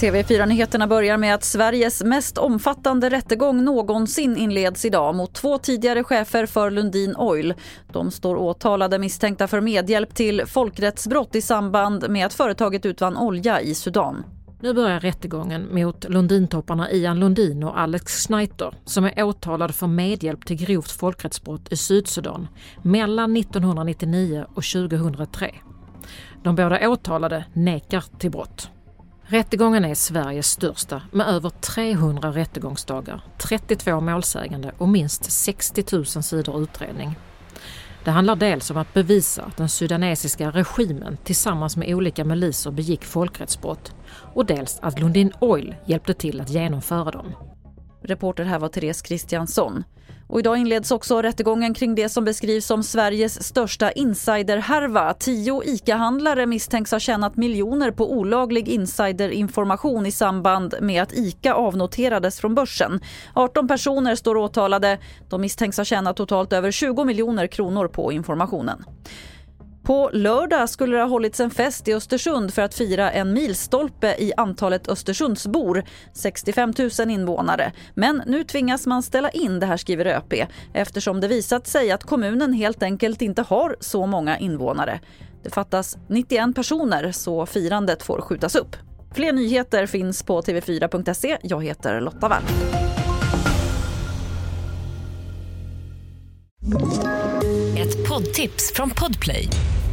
TV4-nyheterna börjar med att Sveriges mest omfattande rättegång någonsin inleds idag mot två tidigare chefer för Lundin Oil. De står åtalade misstänkta för medhjälp till folkrättsbrott i samband med att företaget utvann olja i Sudan. Nu börjar rättegången mot Lundintopparna Ian Lundin och Alex Schneiter som är åtalade för medhjälp till grovt folkrättsbrott i Sydsudan mellan 1999 och 2003. De båda åtalade nekar till brott. Rättegången är Sveriges största med över 300 rättegångsdagar, 32 målsägande och minst 60 000 sidor utredning. Det handlar dels om att bevisa att den sudanesiska regimen tillsammans med olika miliser begick folkrättsbrott och dels att Lundin Oil hjälpte till att genomföra dem. Reporter här var Therese Kristiansson. Och idag inleds också rättegången kring det som beskrivs som Sveriges största insiderhärva. Tio ICA-handlare misstänks ha tjänat miljoner på olaglig insiderinformation i samband med att ICA avnoterades från börsen. 18 personer står åtalade. De misstänks ha tjänat totalt över 20 miljoner kronor på informationen. På lördag skulle det ha hållits en fest i Östersund för att fira en milstolpe i antalet Östersundsbor, 65 000 invånare. Men nu tvingas man ställa in, det här skriver ÖP, eftersom det visat sig att kommunen helt enkelt inte har så många invånare. Det fattas 91 personer så firandet får skjutas upp. Fler nyheter finns på tv4.se. Jag heter Lotta Wall. Ett poddtips från Podplay.